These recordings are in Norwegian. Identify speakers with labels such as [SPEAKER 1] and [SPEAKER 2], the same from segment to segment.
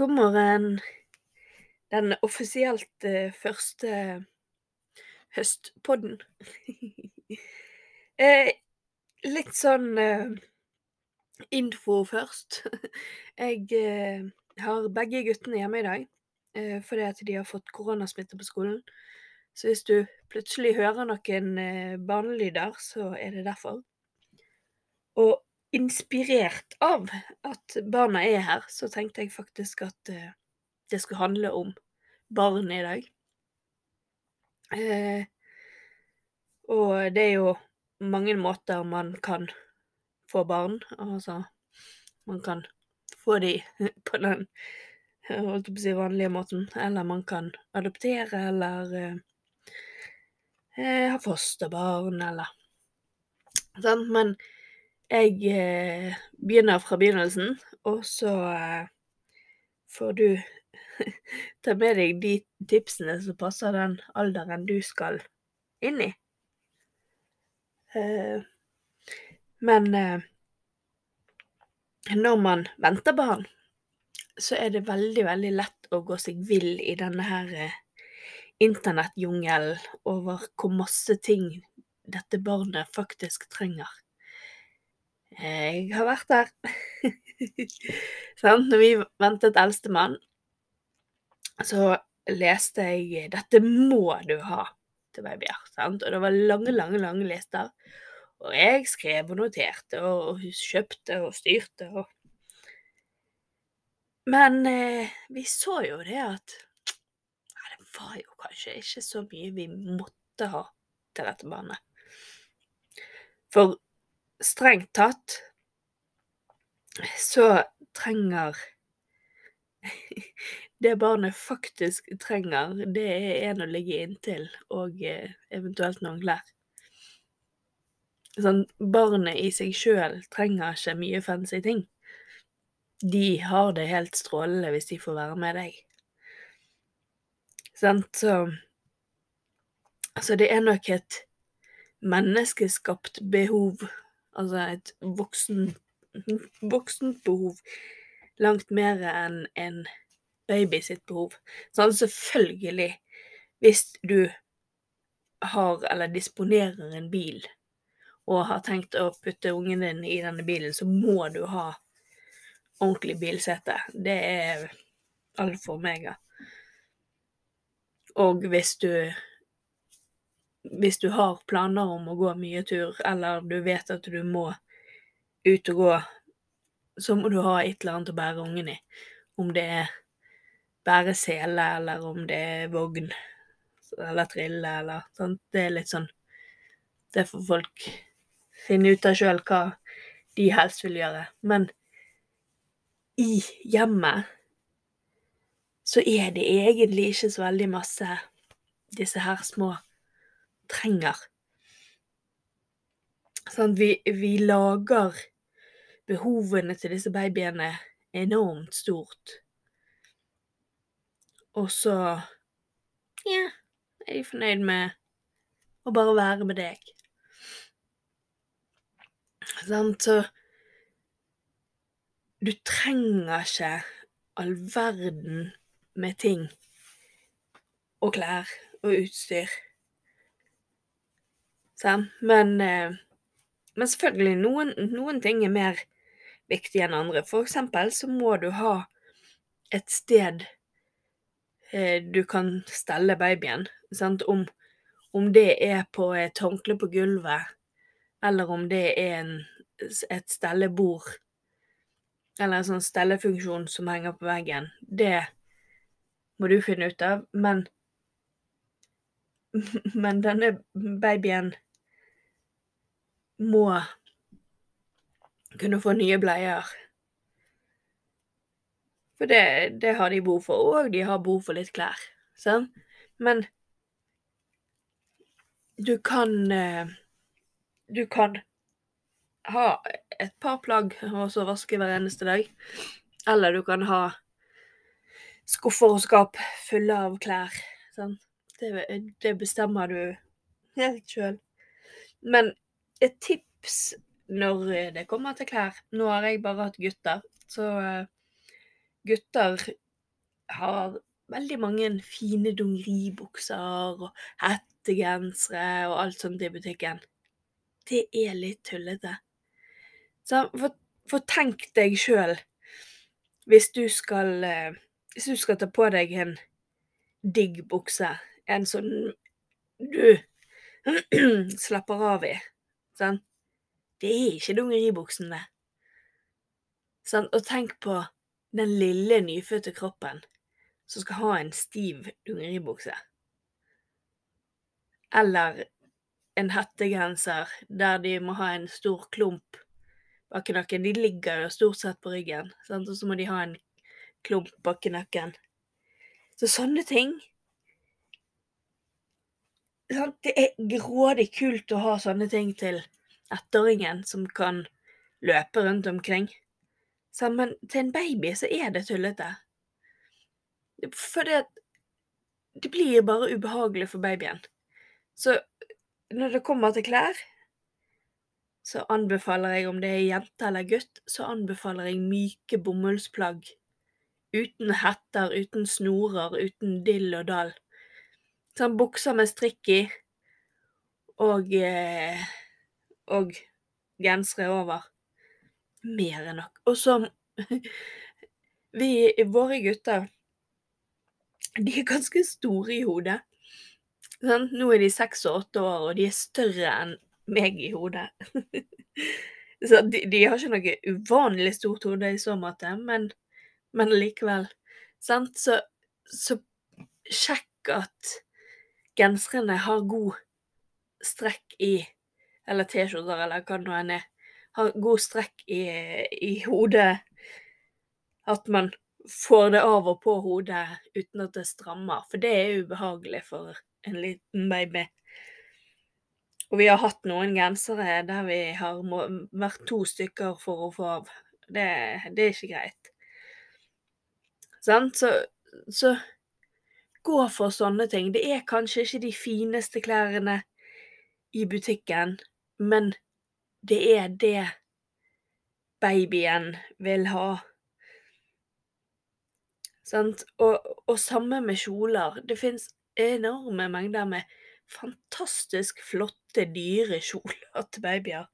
[SPEAKER 1] God en, Den offisielt eh, første høstpodden. eh, litt sånn eh, info først. Jeg eh, har begge guttene hjemme i dag eh, fordi at de har fått koronasmitte på skolen. Så hvis du plutselig hører noen eh, barnelyder, så er det derfor. Og inspirert av at barna er her, så tenkte jeg faktisk at eh, det skulle handle om barn i dag. Eh, og det er jo mange måter man kan få barn. Altså, man kan få de på den holdt på å si vanlige måten. Eller man kan adoptere, eller eh, eh, ha fosterbarn, eller sånn. Men jeg eh, begynner fra begynnelsen, og så eh, får du ta med deg de tipsene som passer den alderen du skal inn i. Eh, men eh, når man venter barn, så er det veldig, veldig lett å gå seg vill i denne her eh, internettjungelen over hvor masse ting dette barnet faktisk trenger. Jeg har vært der. sånn, Når vi ventet eldstemann, så leste jeg 'Dette må du ha' til babyer. Sant? Og det var lange, lange, lange lister. Og jeg skrev og noterte og kjøpte og styrte og Men eh, vi så jo det at ja, det var jo kanskje ikke så mye vi måtte ha til dette barnet. For strengt tatt så trenger Det barnet faktisk trenger, det er en å ligge inntil og eh, eventuelt noen klær. Sånn, barnet i seg sjøl trenger ikke mye fancy ting. De har det helt strålende hvis de får være med deg. Sant, så Altså, det er nok et menneskeskapt behov, altså et voksen, voksent behov, langt mer enn en baby sitt behov. Sånn, selvfølgelig, hvis du har eller disponerer en bil, og har tenkt å putte ungen din i denne bilen, så må du ha ordentlig bilsete. Det er alfa og omega. Og hvis du hvis du har planer om å gå mye tur, eller du vet at du må ut og gå, så må du ha et eller annet å bære ungen i. Om det er bære sele, eller om det er vogn, eller trille, eller sånt. Det er litt sånn Det får folk finne ut av sjøl hva de helst vil gjøre. Men i hjemmet så er det egentlig ikke så veldig masse disse her små trenger. Sånn, vi, vi lager behovene til disse babyene enormt stort. Og så ja, er de fornøyd med å bare være med deg. Sånn, så du trenger ikke all verden med ting og klær og utstyr. Sant? Men, eh, men selvfølgelig, noen, noen ting er mer viktig enn andre. For eksempel så må du ha et sted eh, du kan stelle babyen. Om, om det er på et håndkle på gulvet, eller om det er en, et stellebord, eller en sånn stellefunksjon som henger på veggen, det må du finne ut av. Men, men denne babyen må kunne få nye bleier. For det, det har de behov for, og de har behov for litt klær. Sant? Men du kan eh, Du kan ha et par plagg og så vaske hver eneste dag. Eller du kan ha skuffer og skap fulle av klær. Sant? Det, det bestemmer du helt sjøl. Men et tips når det kommer til klær Nå har jeg bare hatt gutter, så uh, gutter har veldig mange fine dongeribukser og hettegensere og alt sånt i butikken. Det er litt tullete. Så for, for tenk deg sjøl hvis du skal uh, Hvis du skal ta på deg en digg bukse, en sånn du slapper av i. Sant? Det er ikke dungeribuksen, det. Sånn, Og tenk på den lille nyfødte kroppen som skal ha en stiv dungeribukse. Eller en hettegenser der de må ha en stor klump bak nakken. De ligger jo stort sett på ryggen, sant? og så må de ha en klump bak nakken. Så sånne ting det er grådig kult å ha sånne ting til ettåringen som kan løpe rundt omkring. Men til en baby så er det tullete. For det, det blir bare ubehagelig for babyen. Så når det kommer til klær, så anbefaler jeg, om det er jente eller gutt, så anbefaler jeg myke bomullsplagg. Uten hetter, uten snorer, uten dill og dall. Sånn bukser med strikk i og eh, og gensere over. Mer enn nok. Og så Vi, våre gutter, de er ganske store i hodet. Sånn? Nå er de seks og åtte år, og de er større enn meg i hodet. så de, de, har ikke noe uvanlig stort hode i så måte, men, men likevel. Sant? Så, så sjekk at genserne har god strekk i Eller T-skjorter, eller hva det nå enn er. Har god strekk i, i hodet. At man får det av og på hodet uten at det strammer. For det er ubehagelig for en liten baby. Og vi har hatt noen gensere der vi har vært to stykker for å få av. Det, det er ikke greit. Sant? Så, så gå for sånne ting. Det er kanskje ikke de fineste klærne i butikken, men det er det babyen vil ha. Sant? Og, og samme med kjoler. Det fins enorme mengder med fantastisk flotte, dyre kjoler til babyer.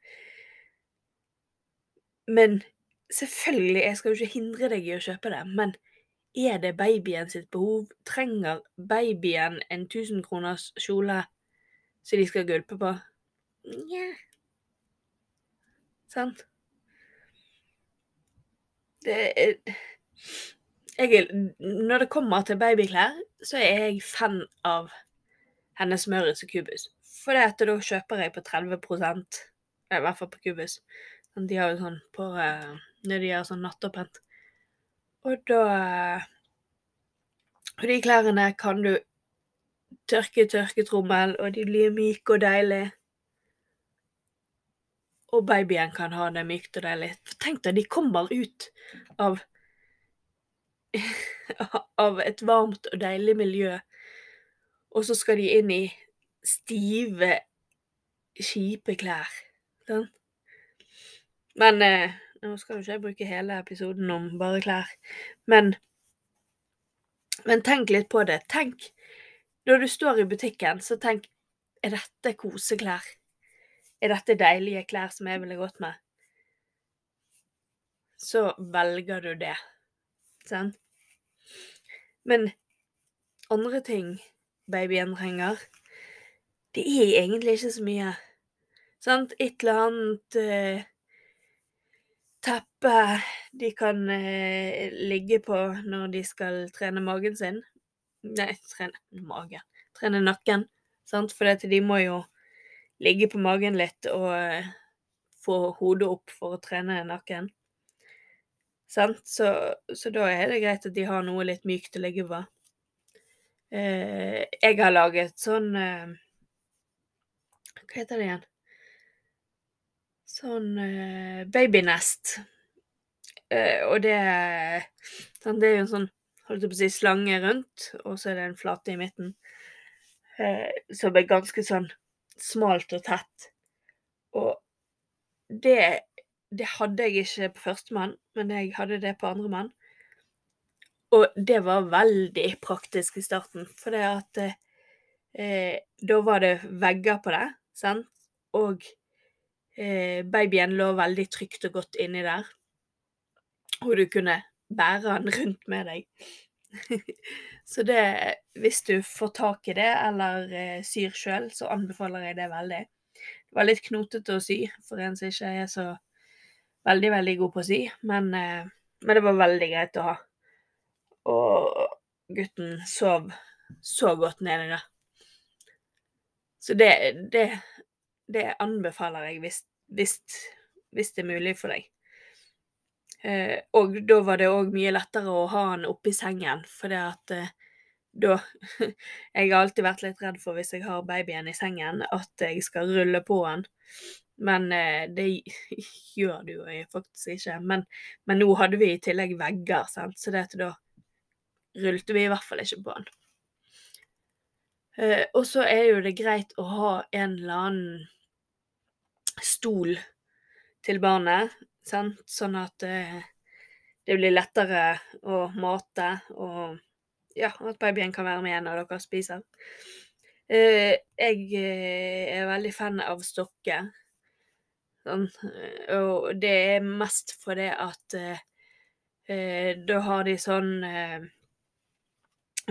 [SPEAKER 1] Men selvfølgelig, jeg skal jo ikke hindre deg i å kjøpe det, men er det babyen sitt behov? Trenger babyen en 1000 kroners kjole som de skal gulpe på? Nja Sant? Det er jeg, Når det kommer til babyklær, så er jeg fan av hennes Møritz og Kubus. For det at da kjøper jeg på 30 I hvert fall på Kubus. De har jo sånn på uh, Når de har sånn nattåpent. Og da Og de klærne kan du tørke i tørketrommel, og de blir myke og deilige. Og babyen kan ha det mykt og deilig. Tenk deg, de kommer ut av av et varmt og deilig miljø, og så skal de inn i stive, kjipe klær. Sånn. Men eh, nå skal jo ikke jeg bruke hele episoden om bare klær, men Men tenk litt på det. Tenk Når du står i butikken, så tenk Er dette koseklær? Er dette deilige klær som jeg ville gått med? Så velger du det. Sant? Men andre ting babyen trenger, det er egentlig ikke så mye. Sant? Et eller annet eh, teppe de kan eh, ligge på når de skal trene magen sin. Nei, trene magen. Trene nakken. Sant? For de må jo ligge på magen litt og eh, få hodet opp for å trene nakken. Sant? Så, så da er det greit at de har noe litt mykt å ligge på. Eh, jeg har laget sånn eh, Hva heter det igjen? Sånn eh, babynest. Eh, og det sånn, Det er jo en sånn holdt jeg på å si, slange rundt, og så er det en flate i midten. Eh, som er ganske sånn smalt og tett. Og det, det hadde jeg ikke på førstemann, men jeg hadde det på andremann. Og det var veldig praktisk i starten, for det at eh, Da var det vegger på det, sant, og eh, babyen lå veldig trygt og godt inni der. Og du kunne bære han rundt med deg. så det Hvis du får tak i det, eller eh, syr sjøl, så anbefaler jeg det veldig. Det var litt knotete å sy for en som ikke er så veldig, veldig god på å sy, men, eh, men det var veldig greit å ha. Og gutten sov så godt nedi der. Så det, det, det anbefaler jeg hvis, hvis, hvis, det er mulig for deg. Eh, og da var det òg mye lettere å ha han oppi sengen, for det at eh, da Jeg har alltid vært litt redd for hvis jeg har babyen i sengen, at jeg skal rulle på han. Men eh, det gjør du jo faktisk ikke. Men, men, nå hadde vi i tillegg vegger, sant? så det at da rullte vi i hvert fall ikke på han. Eh, og så er jo det greit å ha en eller annen stol til barnet, sant? sånn at eh, det blir lettere å mate, og ja, at babyen kan være med når dere spiser. Eh, jeg eh, er veldig fan av stokker. Sånn. Og det er mest fordi at da har de sånn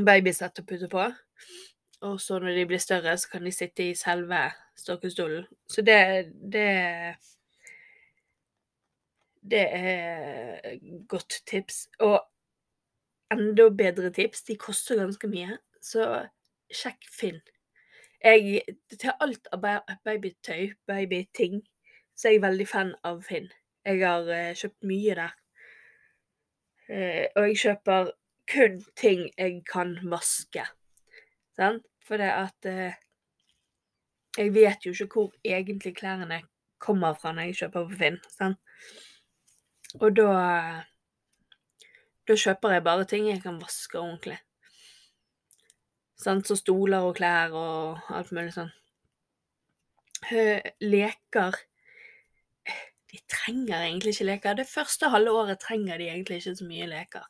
[SPEAKER 1] babysett å putte på. Og så når de blir større, så kan de sitte i selve stokkestolen. Så det, det Det er godt tips. Og enda bedre tips, de koster ganske mye, så sjekk Finn. Jeg, til alt av babytøy, babyting, så er jeg veldig fan av Finn. Jeg har uh, kjøpt mye der. Uh, og jeg kjøper kun ting jeg kan vaske. Sant? For det at eh, Jeg vet jo ikke hvor egentlig klærne kommer fra når jeg kjøper på Finn. Sant? Og da Da kjøper jeg bare ting jeg kan vaske ordentlig. Sant? Så stoler og klær og alt mulig sånn. Leker De trenger egentlig ikke leker. Det første halve året trenger de egentlig ikke så mye leker.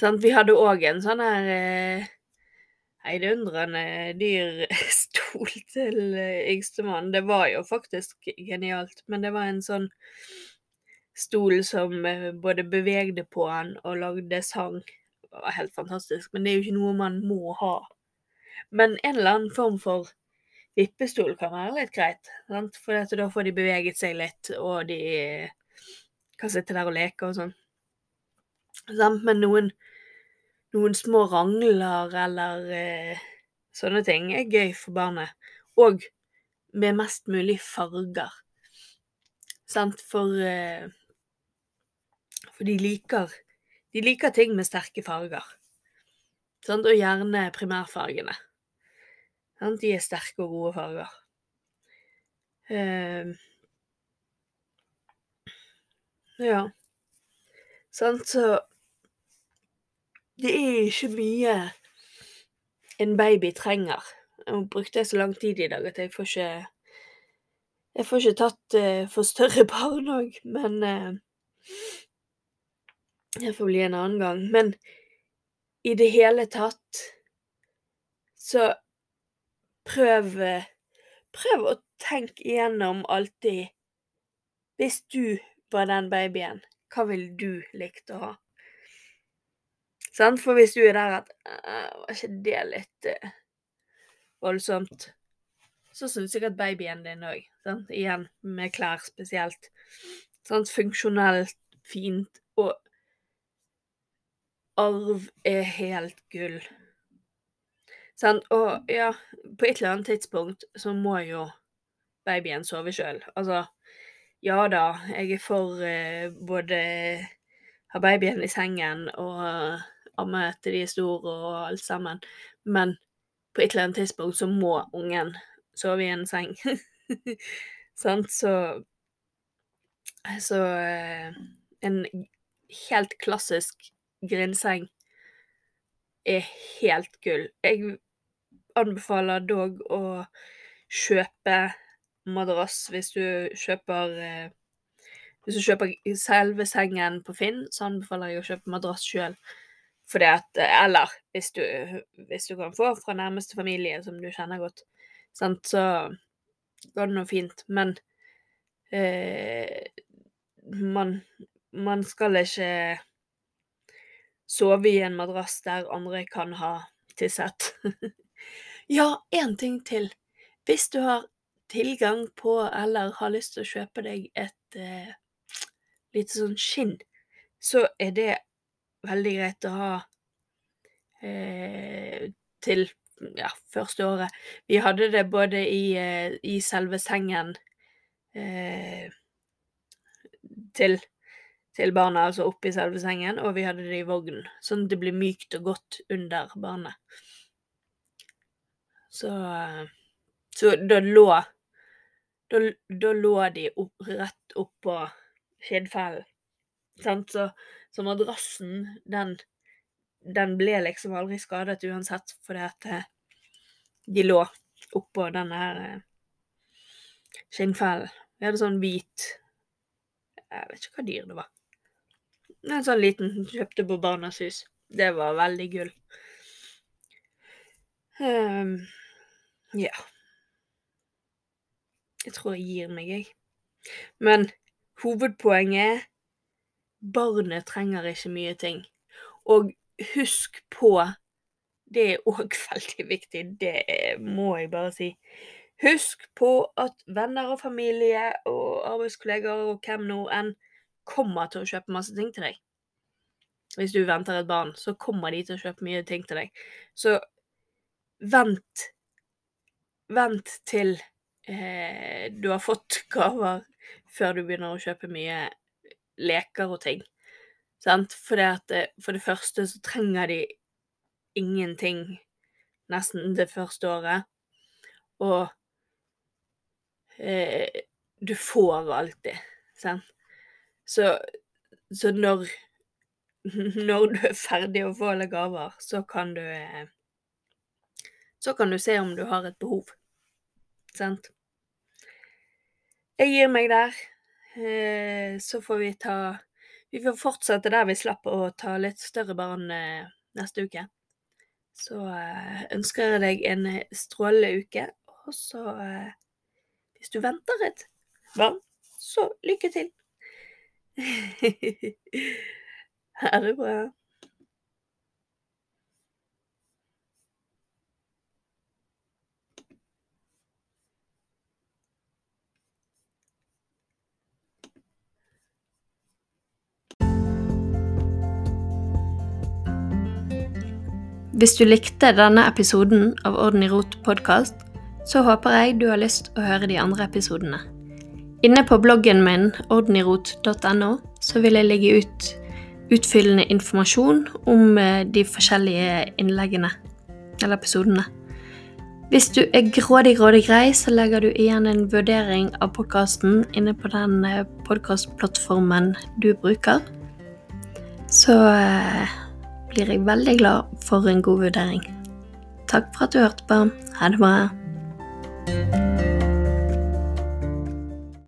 [SPEAKER 1] Sant? Vi hadde òg en sånn her eh, heidundrende dyr stol til eh, yngstemann. Det var jo faktisk genialt, men det var en sånn stol som eh, både bevegde på han og lagde sang. Det var helt fantastisk, men det er jo ikke noe man må ha. Men en eller annen form for vippestol kan være litt greit, sant? for da får de beveget seg litt, og de kan sitte der og leke og sånn. Men noen, noen små rangler eller eh, sånne ting er gøy for barnet. Og med mest mulig farger. Sant? For, eh, for de liker De liker ting med sterke farger. Sant? Og gjerne primærfargene. Sant? De er sterke og gode farger. Eh, ja. Sant, så det er ikke mye en baby trenger. Jeg brukte så lang tid i dag at jeg får ikke Jeg får ikke tatt uh, for større barn òg, men uh, Det får bli en annen gang. Men i det hele tatt så prøv Prøv å tenke igjennom alltid Hvis du var den babyen, hva ville du likt å ha? Sant? For hvis du er der at Var ikke det litt uh, voldsomt? Så syns at babyen din òg, igjen med klær spesielt, sant? funksjonelt fint, og arv er helt gull. Sant? Og ja, på et eller annet tidspunkt så må jo babyen sove sjøl. Altså, ja da, jeg er for eh, både ha babyen i sengen og amme til de er store og alt sammen, men på et eller annet tidspunkt så må ungen sove i en seng. Sant, så Så eh, en helt klassisk grindseng er helt gull. Jeg anbefaler dog å kjøpe madrass hvis du kjøper eh, Hvis du kjøper selve sengen på Finn, så anbefaler jeg å kjøpe madrass sjøl. At Eller hvis du, hvis du kan få fra nærmeste familie som du kjenner godt, sant, så går det nå fint. Men eh, man, man skal ikke sove i en madrass der andre kan ha tisset. ja, én ting til. Hvis du har tilgang på eller har lyst til å kjøpe deg et eh, lite sånn skinn, så er det veldig greit å ha eh, til ja, første året. Vi hadde det både i, eh, i selve sengen eh, til, til barna, altså oppi selve sengen, og vi hadde det i vognen, sånn at det blir mykt og godt under barnet. Så, eh, så da lå da, da, lå de opp, rett oppå skinnfellen. Så, så madrassen, den, den ble liksom aldri skadet uansett, fordi at eh, de lå oppå denne her eh, skinnfellen. Vi hadde sånn hvit Jeg vet ikke hva dyr det var. En sånn liten kjøpte på Barnas Hus. Det var veldig gull. Um, ja. Jeg tror jeg gir meg, jeg. Men hovedpoenget er barnet trenger ikke mye ting. Og husk på Det er òg veldig viktig, det må jeg bare si. Husk på at venner og familie og arbeidskollegaer og hvem nå enn kommer til å kjøpe masse ting til deg. Hvis du venter et barn, så kommer de til å kjøpe mye ting til deg. Så vent. Vent til eh, du har fått gaver før du begynner å kjøpe mye leker og ting. Sant? For det, eh, for det første så trenger de ingenting nesten det første året. Og eh, du får alltid, sant. Så, så når når du er ferdig å få alle gaver, så kan du eh, Så kan du se om du har et behov. Sant? Jeg gir meg der. Eh, så får vi ta Vi får fortsette der vi slapp å ta litt større barn eh, neste uke. Så eh, ønsker jeg deg en strålende uke, og så Hvis du venter et barn, så lykke til. ha det bra.
[SPEAKER 2] Hvis du likte denne episoden av Orden i rot podkast, så håper jeg du har lyst å høre de andre episodene. Inne på bloggen min ordenirot.no så vil jeg legge ut utfyllende informasjon om eh, de forskjellige innleggene, eller episodene. Hvis du er grådig, grådig grei, så legger du igjen en vurdering av podkasten inne på den eh, podkastplattformen du bruker. Så eh, blir jeg veldig glad for en god vurdering. Takk for at du hørte på. Ha det bra.